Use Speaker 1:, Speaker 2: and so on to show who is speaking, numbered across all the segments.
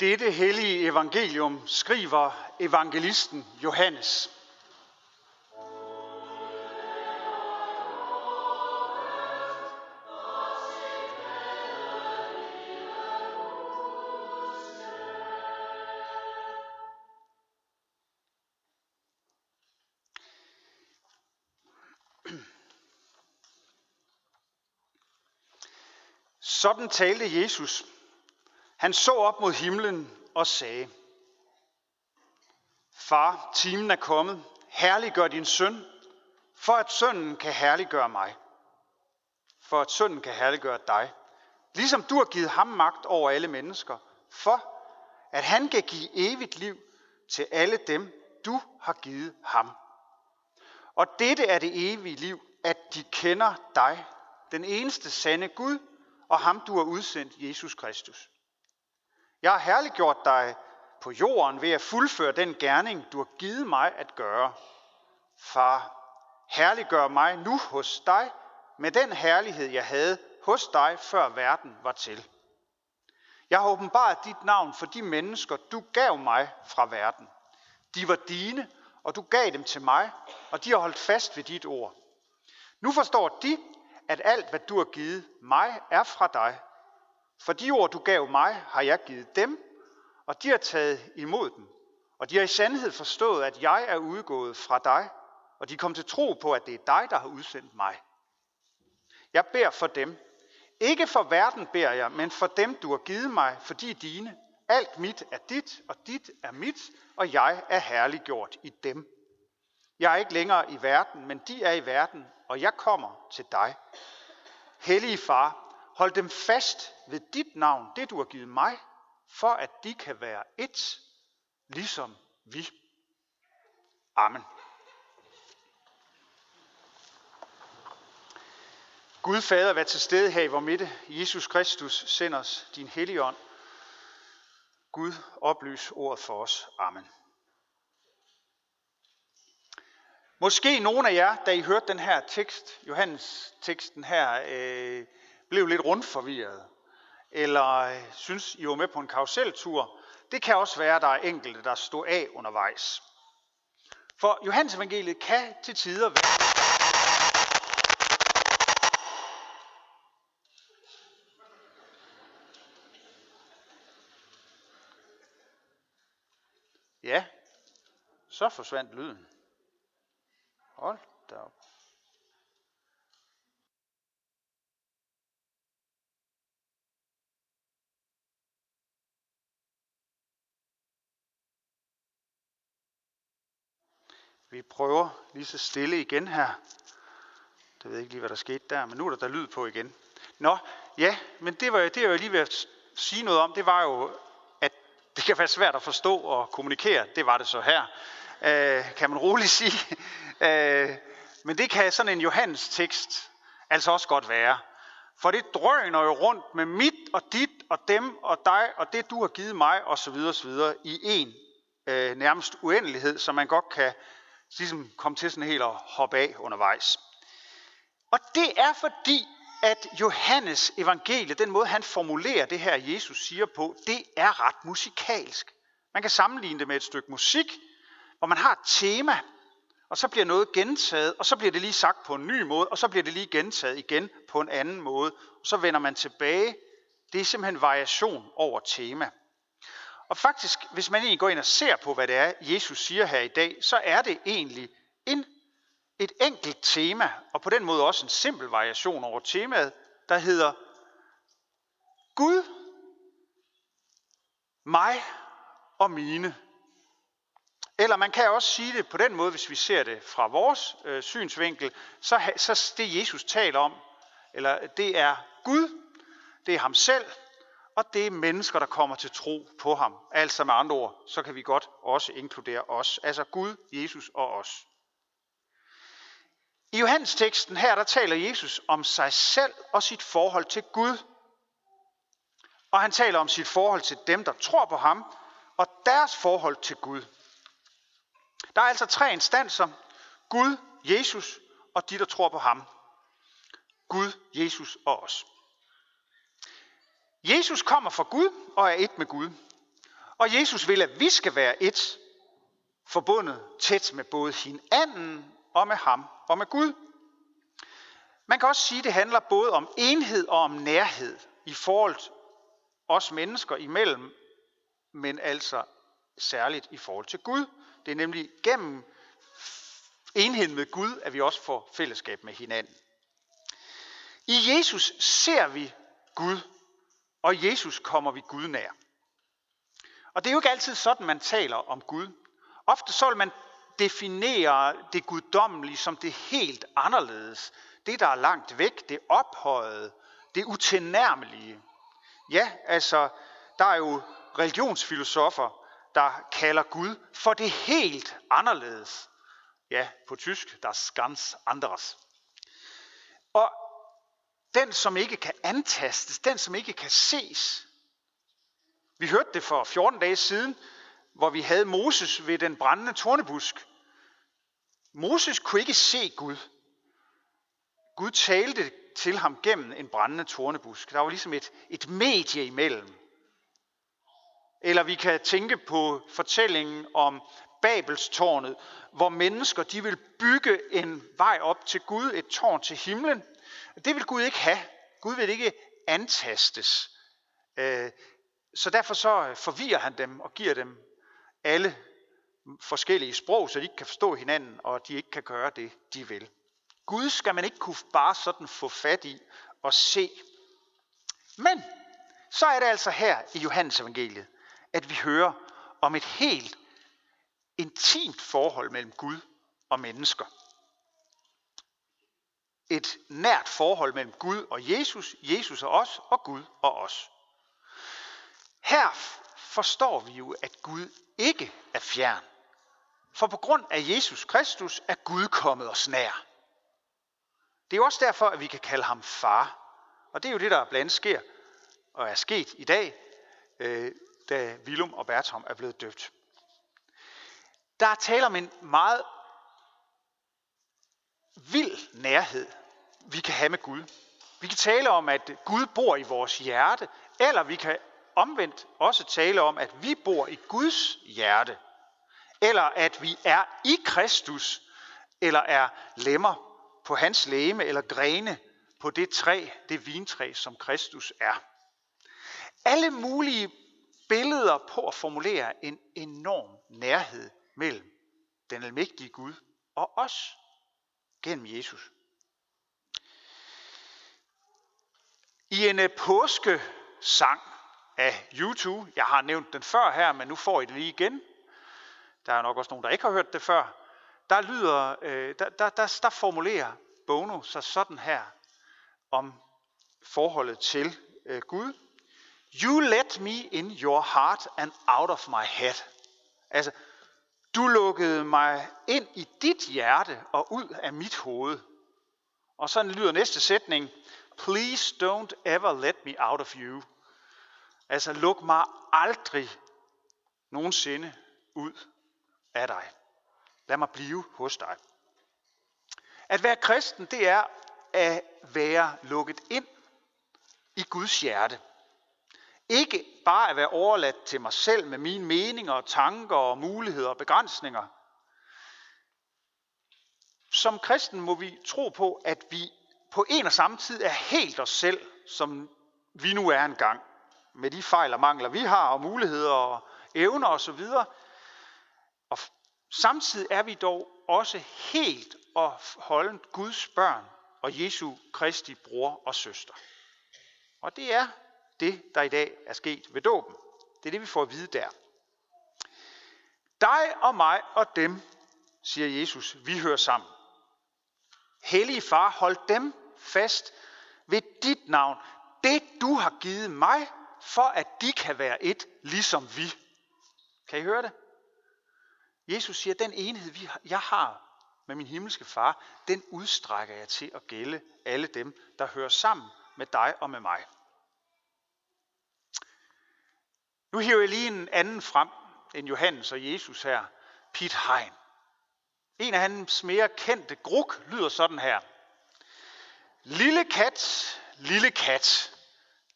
Speaker 1: Dette hellige evangelium skriver evangelisten Johannes. Sådan talte Jesus. Han så op mod himlen og sagde, Far, timen er kommet. Herliggør din søn, for at sønnen kan herliggøre mig. For at sønnen kan herliggøre dig. Ligesom du har givet ham magt over alle mennesker, for at han kan give evigt liv til alle dem, du har givet ham. Og dette er det evige liv, at de kender dig, den eneste sande Gud, og ham du har udsendt, Jesus Kristus. Jeg har herliggjort dig på jorden ved at fuldføre den gerning, du har givet mig at gøre. Far, herliggør mig nu hos dig med den herlighed, jeg havde hos dig, før verden var til. Jeg har åbenbart dit navn for de mennesker, du gav mig fra verden. De var dine, og du gav dem til mig, og de har holdt fast ved dit ord. Nu forstår de, at alt, hvad du har givet mig, er fra dig. For de ord, du gav mig, har jeg givet dem, og de har taget imod dem. Og de har i sandhed forstået, at jeg er udgået fra dig, og de kom til tro på, at det er dig, der har udsendt mig. Jeg beder for dem. Ikke for verden beder jeg, men for dem, du har givet mig, fordi dine. Alt mit er dit, og dit er mit, og jeg er herliggjort i dem. Jeg er ikke længere i verden, men de er i verden, og jeg kommer til dig. Hellige far, hold dem fast ved dit navn, det du har givet mig, for at de kan være et, ligesom vi. Amen. Gud Fader, vær til stede her i vor midte. Jesus Kristus, send os din hellige ånd. Gud, oplys ordet for os. Amen. Måske nogen af jer, da I hørte den her tekst, Johannes teksten her, øh, blev lidt rundt forvirret. Eller øh, synes, I var med på en karuseltur. Det kan også være, at der er enkelte, der står af undervejs. For Johannes evangeliet kan til tider være Ja, så forsvandt lyden. Hold da op. Vi prøver lige så stille igen her. Det ved jeg ikke lige, hvad der skete der, men nu er der der lyd på igen. Nå, ja, men det var det, jeg lige ved at sige noget om, det var jo, at det kan være svært at forstå og kommunikere. Det var det så her, øh, kan man roligt sige. Øh, men det kan sådan en Johannes tekst altså også godt være. For det drøner jo rundt med mit og dit og dem og dig og det du har givet mig osv. osv. i en øh, nærmest uendelighed, som man godt kan ligesom kom til sådan helt at hoppe af undervejs. Og det er fordi, at Johannes evangelie, den måde han formulerer det her, Jesus siger på, det er ret musikalsk. Man kan sammenligne det med et stykke musik, hvor man har et tema, og så bliver noget gentaget, og så bliver det lige sagt på en ny måde, og så bliver det lige gentaget igen på en anden måde, og så vender man tilbage. Det er simpelthen variation over tema. Og faktisk, hvis man egentlig går ind og ser på, hvad det er, Jesus siger her i dag, så er det egentlig en, et enkelt tema, og på den måde også en simpel variation over temaet, der hedder Gud, mig og mine. Eller man kan også sige det på den måde, hvis vi ser det fra vores øh, synsvinkel, så, så det Jesus taler om, eller det er Gud, det er ham selv, og det er mennesker, der kommer til tro på ham. Altså med andre ord, så kan vi godt også inkludere os. Altså Gud, Jesus og os. I Johannes teksten her, der taler Jesus om sig selv og sit forhold til Gud. Og han taler om sit forhold til dem, der tror på ham, og deres forhold til Gud. Der er altså tre instanser. Gud, Jesus og de, der tror på ham. Gud, Jesus og os. Jesus kommer fra Gud og er et med Gud. Og Jesus vil, at vi skal være et, forbundet tæt med både hinanden og med ham og med Gud. Man kan også sige, at det handler både om enhed og om nærhed i forhold os mennesker imellem, men altså særligt i forhold til Gud. Det er nemlig gennem enheden med Gud, at vi også får fællesskab med hinanden. I Jesus ser vi Gud, og i Jesus kommer vi Gud nær. Og det er jo ikke altid sådan, man taler om Gud. Ofte så vil man definere det guddommelige som det helt anderledes. Det, der er langt væk, det ophøjede, det utilnærmelige. Ja, altså, der er jo religionsfilosofer, der kalder Gud for det helt anderledes. Ja, på tysk, der ganz anderes. Den, som ikke kan antastes, den, som ikke kan ses. Vi hørte det for 14 dage siden, hvor vi havde Moses ved den brændende tornebusk. Moses kunne ikke se Gud. Gud talte til ham gennem en brændende tornebusk. Der var ligesom et, et medie imellem. Eller vi kan tænke på fortællingen om Babelstårnet, hvor mennesker de vil bygge en vej op til Gud, et tårn til himlen. Det vil Gud ikke have. Gud vil ikke antastes. Øh, så derfor så øh, forvirrer han dem og giver dem alle forskellige sprog, så de ikke kan forstå hinanden, og de ikke kan gøre det, de vil. Gud skal man ikke kunne bare sådan få fat i og se. Men så er det altså her i Johannes evangeliet, at vi hører om et helt intimt forhold mellem Gud og mennesker. Et nært forhold mellem Gud og Jesus, Jesus og os, og Gud og os. Her forstår vi jo, at Gud ikke er fjern. For på grund af Jesus Kristus er Gud kommet os nær. Det er jo også derfor, at vi kan kalde ham far. Og det er jo det, der blandt andet sker og er sket i dag, øh, da Willum og Bertram er blevet døbt. Der er tale om en meget vild nærhed, vi kan have med Gud. Vi kan tale om, at Gud bor i vores hjerte, eller vi kan omvendt også tale om, at vi bor i Guds hjerte, eller at vi er i Kristus, eller er lemmer på hans læme, eller grene på det træ, det vintræ, som Kristus er. Alle mulige billeder på at formulere en enorm nærhed mellem den almægtige Gud og os gennem Jesus. I en øh, påskesang af YouTube, jeg har nævnt den før her, men nu får I det lige igen. Der er nok også nogen, der ikke har hørt det før. Der lyder, øh, der, der, der, der formulerer Bono sig sådan her om forholdet til øh, Gud. You let me in your heart and out of my head. Altså, du lukkede mig ind i dit hjerte og ud af mit hoved. Og sådan lyder næste sætning. Please don't ever let me out of you. Altså, luk mig aldrig nogensinde ud af dig. Lad mig blive hos dig. At være kristen, det er at være lukket ind i Guds hjerte. Ikke bare at være overladt til mig selv med mine meninger, tanker og muligheder og begrænsninger. Som kristen må vi tro på, at vi på en og samme tid er helt os selv, som vi nu er engang. Med de fejl og mangler, vi har, og muligheder og evner osv. Og samtidig er vi dog også helt og holdent Guds børn og Jesu Kristi bror og søster. Og det er det, der i dag er sket ved dåben. Det er det, vi får at vide der. Dig og mig og dem, siger Jesus, vi hører sammen. Hellige far, hold dem fast ved dit navn. Det du har givet mig, for at de kan være et, ligesom vi. Kan I høre det? Jesus siger, at den enhed, jeg har med min himmelske far, den udstrækker jeg til at gælde alle dem, der hører sammen med dig og med mig. Nu hiver jeg lige en anden frem end Johannes og Jesus her. Piet Hein. En af hans mere kendte gruk lyder sådan her. Lille kat, lille kat,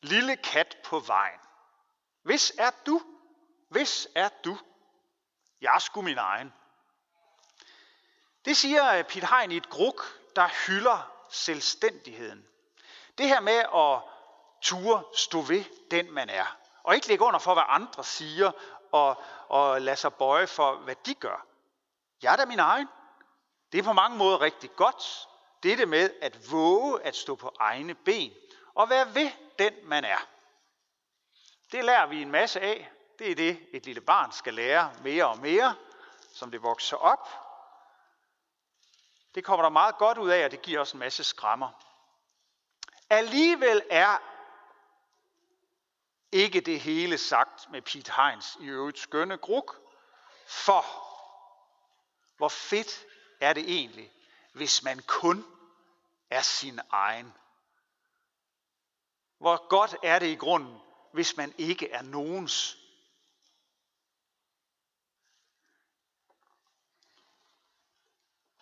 Speaker 1: lille kat på vejen. Hvis er du? hvis er du? Jeg er sgu min egen. Det siger øh, Piet Hein i et gruk, der hylder selvstændigheden. Det her med at ture stå ved den, man er. Og ikke lægge under for, hvad andre siger, og, og lade sig bøje for, hvad de gør. Jeg er da min egen. Det er på mange måder rigtig godt. Det det med at våge at stå på egne ben og være ved den, man er. Det lærer vi en masse af. Det er det, et lille barn skal lære mere og mere, som det vokser op. Det kommer der meget godt ud af, og det giver os en masse skrammer. Alligevel er ikke det hele sagt med Pete Heinz i øvrigt skønne gruk, for hvor fedt er det egentlig, hvis man kun er sin egen. Hvor godt er det i grunden, hvis man ikke er nogens.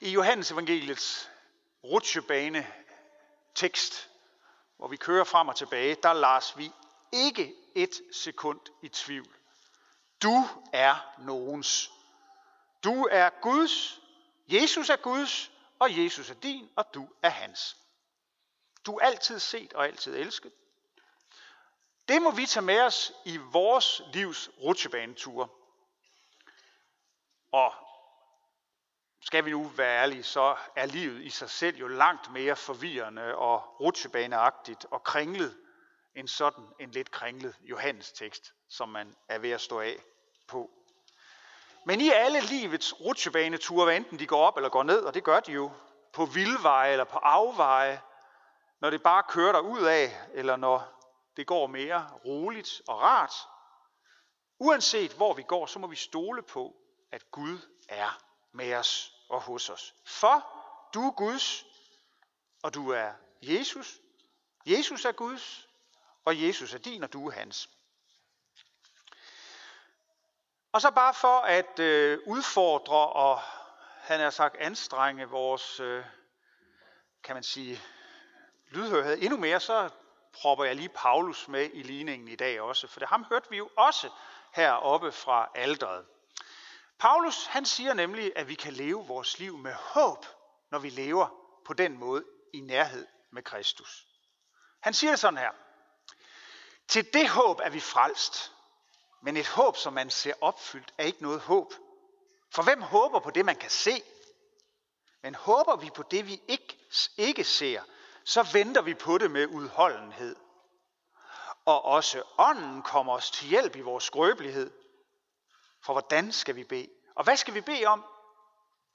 Speaker 1: I Johannes evangeliets rutsjebane tekst, hvor vi kører frem og tilbage, der lader vi ikke et sekund i tvivl. Du er nogens. Du er Guds, Jesus er Guds, og Jesus er din, og du er hans. Du er altid set og altid elsket. Det må vi tage med os i vores livs rutsjebaneture. Og skal vi nu være ærlige, så er livet i sig selv jo langt mere forvirrende og rutsjebaneagtigt og kringlet end sådan en lidt kringlet Johannes tekst, som man er ved at stå af på. Men i alle livets rutsjebaneture, hvad enten de går op eller går ned, og det gør de jo, på vildveje eller på afveje, når det bare kører der ud af, eller når det går mere roligt og rart. Uanset hvor vi går, så må vi stole på, at Gud er med os og hos os. For du er Guds, og du er Jesus. Jesus er Guds, og Jesus er din, og du er hans. Og så bare for at øh, udfordre og han har sagt anstrenge vores, øh, kan man sige, lydhørhed endnu mere, så propper jeg lige Paulus med i ligningen i dag også, for det ham hørte vi jo også heroppe fra alderet. Paulus han siger nemlig, at vi kan leve vores liv med håb, når vi lever på den måde i nærhed med Kristus. Han siger det sådan her. Til det håb er vi frelst, men et håb, som man ser opfyldt, er ikke noget håb. For hvem håber på det, man kan se? Men håber vi på det, vi ikke, ikke ser, så venter vi på det med udholdenhed. Og også ånden kommer os til hjælp i vores skrøbelighed. For hvordan skal vi bede? Og hvad skal vi bede om?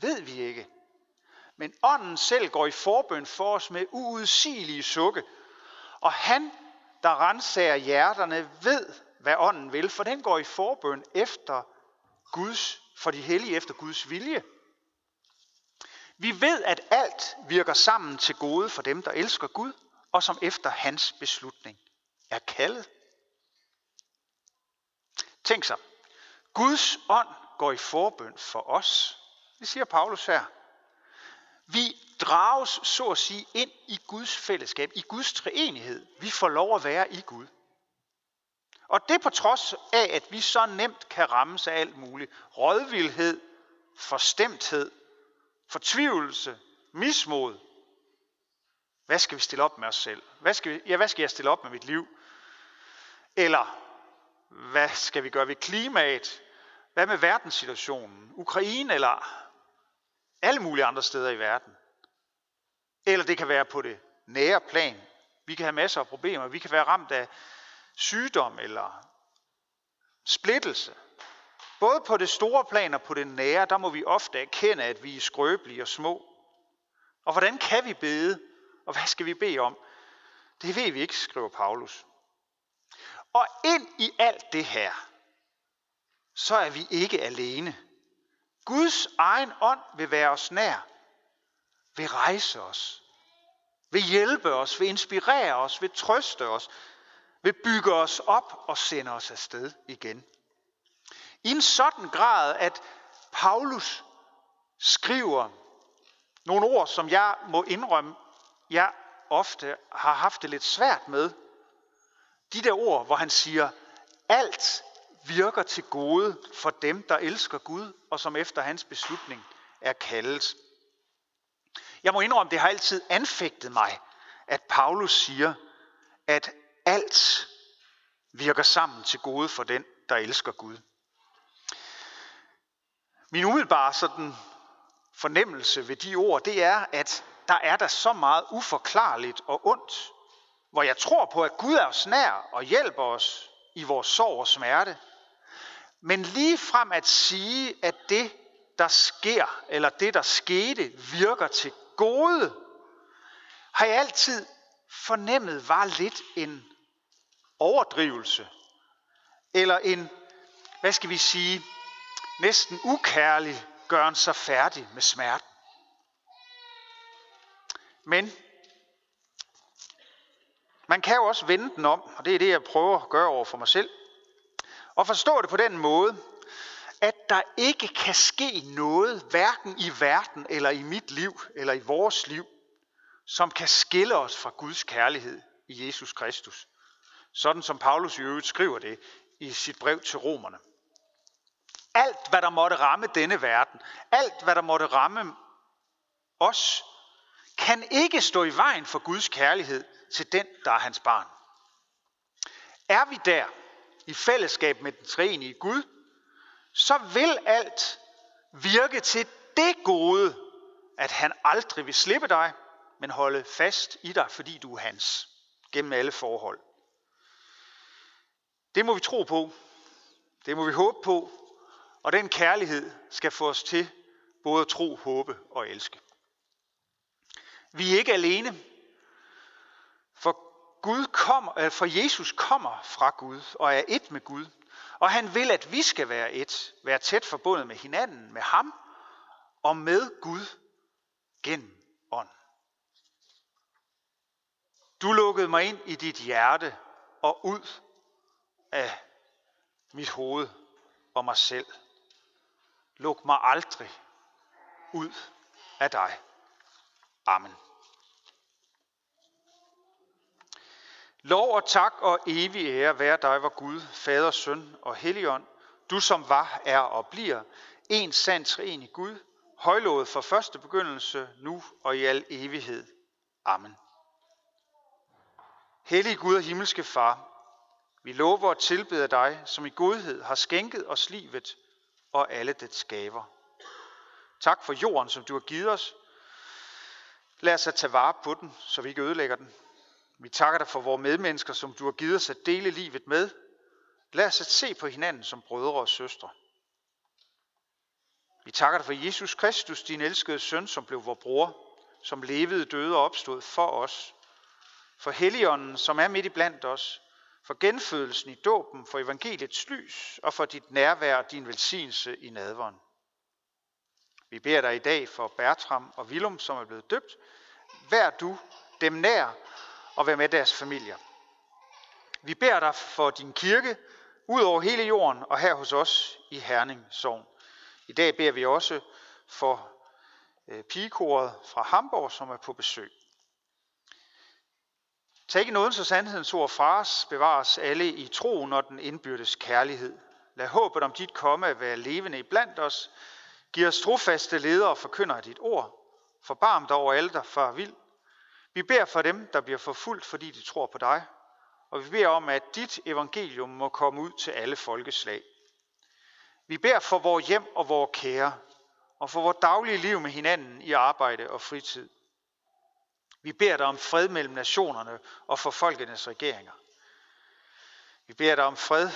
Speaker 1: Ved vi ikke. Men ånden selv går i forbøn for os med uudsigelige sukke. Og han, der renser hjerterne, ved, hvad ånden vil, for den går i forbøn efter Guds, for de hellige efter Guds vilje. Vi ved, at alt virker sammen til gode for dem, der elsker Gud, og som efter hans beslutning er kaldet. Tænk så. Guds ånd går i forbøn for os. Det siger Paulus her. Vi drages, så at sige, ind i Guds fællesskab, i Guds treenighed. Vi får lov at være i Gud. Og det på trods af, at vi så nemt kan rammes af alt muligt. Rådvildhed, forstemthed, fortvivlelse, mismod. Hvad skal vi stille op med os selv? Hvad skal, vi, ja, hvad skal jeg stille op med mit liv? Eller hvad skal vi gøre ved klimaet? Hvad med verdenssituationen? Ukraine eller alle mulige andre steder i verden? Eller det kan være på det nære plan. Vi kan have masser af problemer. Vi kan være ramt af sygdom eller splittelse. Både på det store plan og på det nære, der må vi ofte erkende, at vi er skrøbelige og små. Og hvordan kan vi bede? Og hvad skal vi bede om? Det ved vi ikke, skriver Paulus. Og ind i alt det her, så er vi ikke alene. Guds egen ånd vil være os nær, vil rejse os, vil hjælpe os, vil inspirere os, vil trøste os, vil bygge os op og sende os afsted igen. I en sådan grad, at Paulus skriver nogle ord, som jeg må indrømme, jeg ofte har haft det lidt svært med. De der ord, hvor han siger, alt virker til gode for dem, der elsker Gud, og som efter hans beslutning er kaldet. Jeg må indrømme, det har altid anfægtet mig, at Paulus siger, at alt virker sammen til gode for den, der elsker Gud. Min umiddelbare sådan fornemmelse ved de ord, det er, at der er der så meget uforklarligt og ondt, hvor jeg tror på, at Gud er os nær og hjælper os i vores sorg og smerte. Men lige frem at sige, at det, der sker, eller det, der skete, virker til gode, har jeg altid fornemmet var lidt en overdrivelse. Eller en, hvad skal vi sige, næsten ukærlig gøren sig færdig med smerten. Men man kan jo også vende den om, og det er det, jeg prøver at gøre over for mig selv. Og forstå det på den måde, at der ikke kan ske noget, hverken i verden eller i mit liv eller i vores liv, som kan skille os fra Guds kærlighed i Jesus Kristus. Sådan som Paulus i øvrigt skriver det i sit brev til romerne. Alt, hvad der måtte ramme denne verden, alt, hvad der måtte ramme os, kan ikke stå i vejen for Guds kærlighed til den, der er hans barn. Er vi der i fællesskab med den treenige Gud, så vil alt virke til det gode, at han aldrig vil slippe dig, men holde fast i dig, fordi du er hans, gennem alle forhold. Det må vi tro på. Det må vi håbe på. Og den kærlighed skal få os til både at tro, håbe og elske. Vi er ikke alene, for, Gud kommer, øh, for Jesus kommer fra Gud og er et med Gud. Og han vil, at vi skal være et, være tæt forbundet med hinanden, med ham og med Gud gennem ånd. Du lukkede mig ind i dit hjerte og ud af mit hoved og mig selv. Luk mig aldrig ud af dig. Amen. Lov og tak og evig ære være dig, hvor Gud, Fader, Søn og Helligånd, du som var, er og bliver, en sand i Gud, højlovet fra første begyndelse, nu og i al evighed. Amen. Hellig Gud og himmelske Far, vi lover og tilbeder dig, som i godhed har skænket os livet og alle dets skaber. Tak for jorden, som du har givet os. Lad os at tage vare på den, så vi ikke ødelægger den. Vi takker dig for vores medmennesker, som du har givet os at dele livet med. Lad os at se på hinanden som brødre og søstre. Vi takker dig for Jesus Kristus, din elskede søn, som blev vores bror, som levede, døde og opstod for os. For Helligånden, som er midt i blandt os, for genfødelsen i dåben, for evangeliets lys og for dit nærvær og din velsignelse i nadveren. Vi beder dig i dag for Bertram og Willum, som er blevet døbt. Vær du dem nær og være med deres familier. Vi beder dig for din kirke, ud over hele jorden og her hos os i Herning Sogn. I dag beder vi også for øh, pigekoret fra Hamburg, som er på besøg. Tag ikke nådens så sandhedens ord fra os, bevares alle i troen og den indbyrdes kærlighed. Lad håbet om dit komme være levende iblandt os. Giv os trofaste ledere og forkynder dit ord. Forbarm dig over alle, der far vild. Vi beder for dem, der bliver forfulgt, fordi de tror på dig. Og vi beder om, at dit evangelium må komme ud til alle folkeslag. Vi beder for vores hjem og vores kære, og for vores daglige liv med hinanden i arbejde og fritid. Vi beder dig om fred mellem nationerne og for folkenes regeringer. Vi beder dig om fred,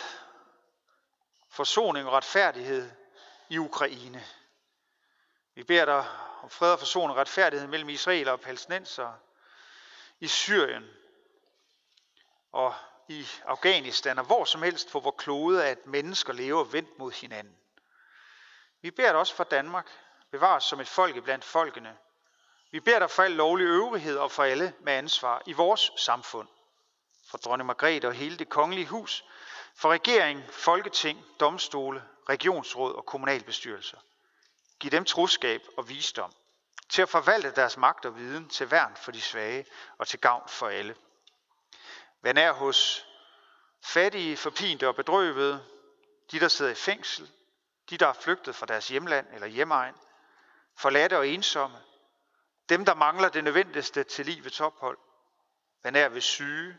Speaker 1: forsoning og retfærdighed i Ukraine. Vi beder dig om fred og forsoning og retfærdighed mellem Israel og palæstinenser i Syrien og i Afghanistan og hvor som helst på vores klode, at mennesker lever vendt mod hinanden. Vi beder dig også for Danmark. Bevar os som et folk blandt folkene, vi beder dig for al lovlig øvrighed og for alle med ansvar i vores samfund. For dronning Margrethe og hele det kongelige hus, for regering, folketing, domstole, regionsråd og kommunalbestyrelser. Giv dem troskab og visdom til at forvalte deres magt og viden til værn for de svage og til gavn for alle. Vær nær hos fattige, forpinte og bedrøvede, de der sidder i fængsel, de der er flygtet fra deres hjemland eller hjemmeegn, forladte og ensomme, dem der mangler det nødvendigste til livets ophold, vær nær ved syge,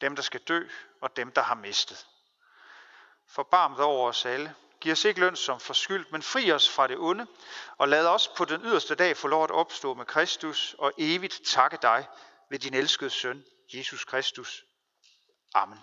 Speaker 1: dem der skal dø og dem der har mistet. Forbarm over os alle. Giv os ikke løn som forskyldt, men fri os fra det onde, og lad os på den yderste dag få lov at opstå med Kristus og evigt takke dig ved din elskede søn, Jesus Kristus. Amen.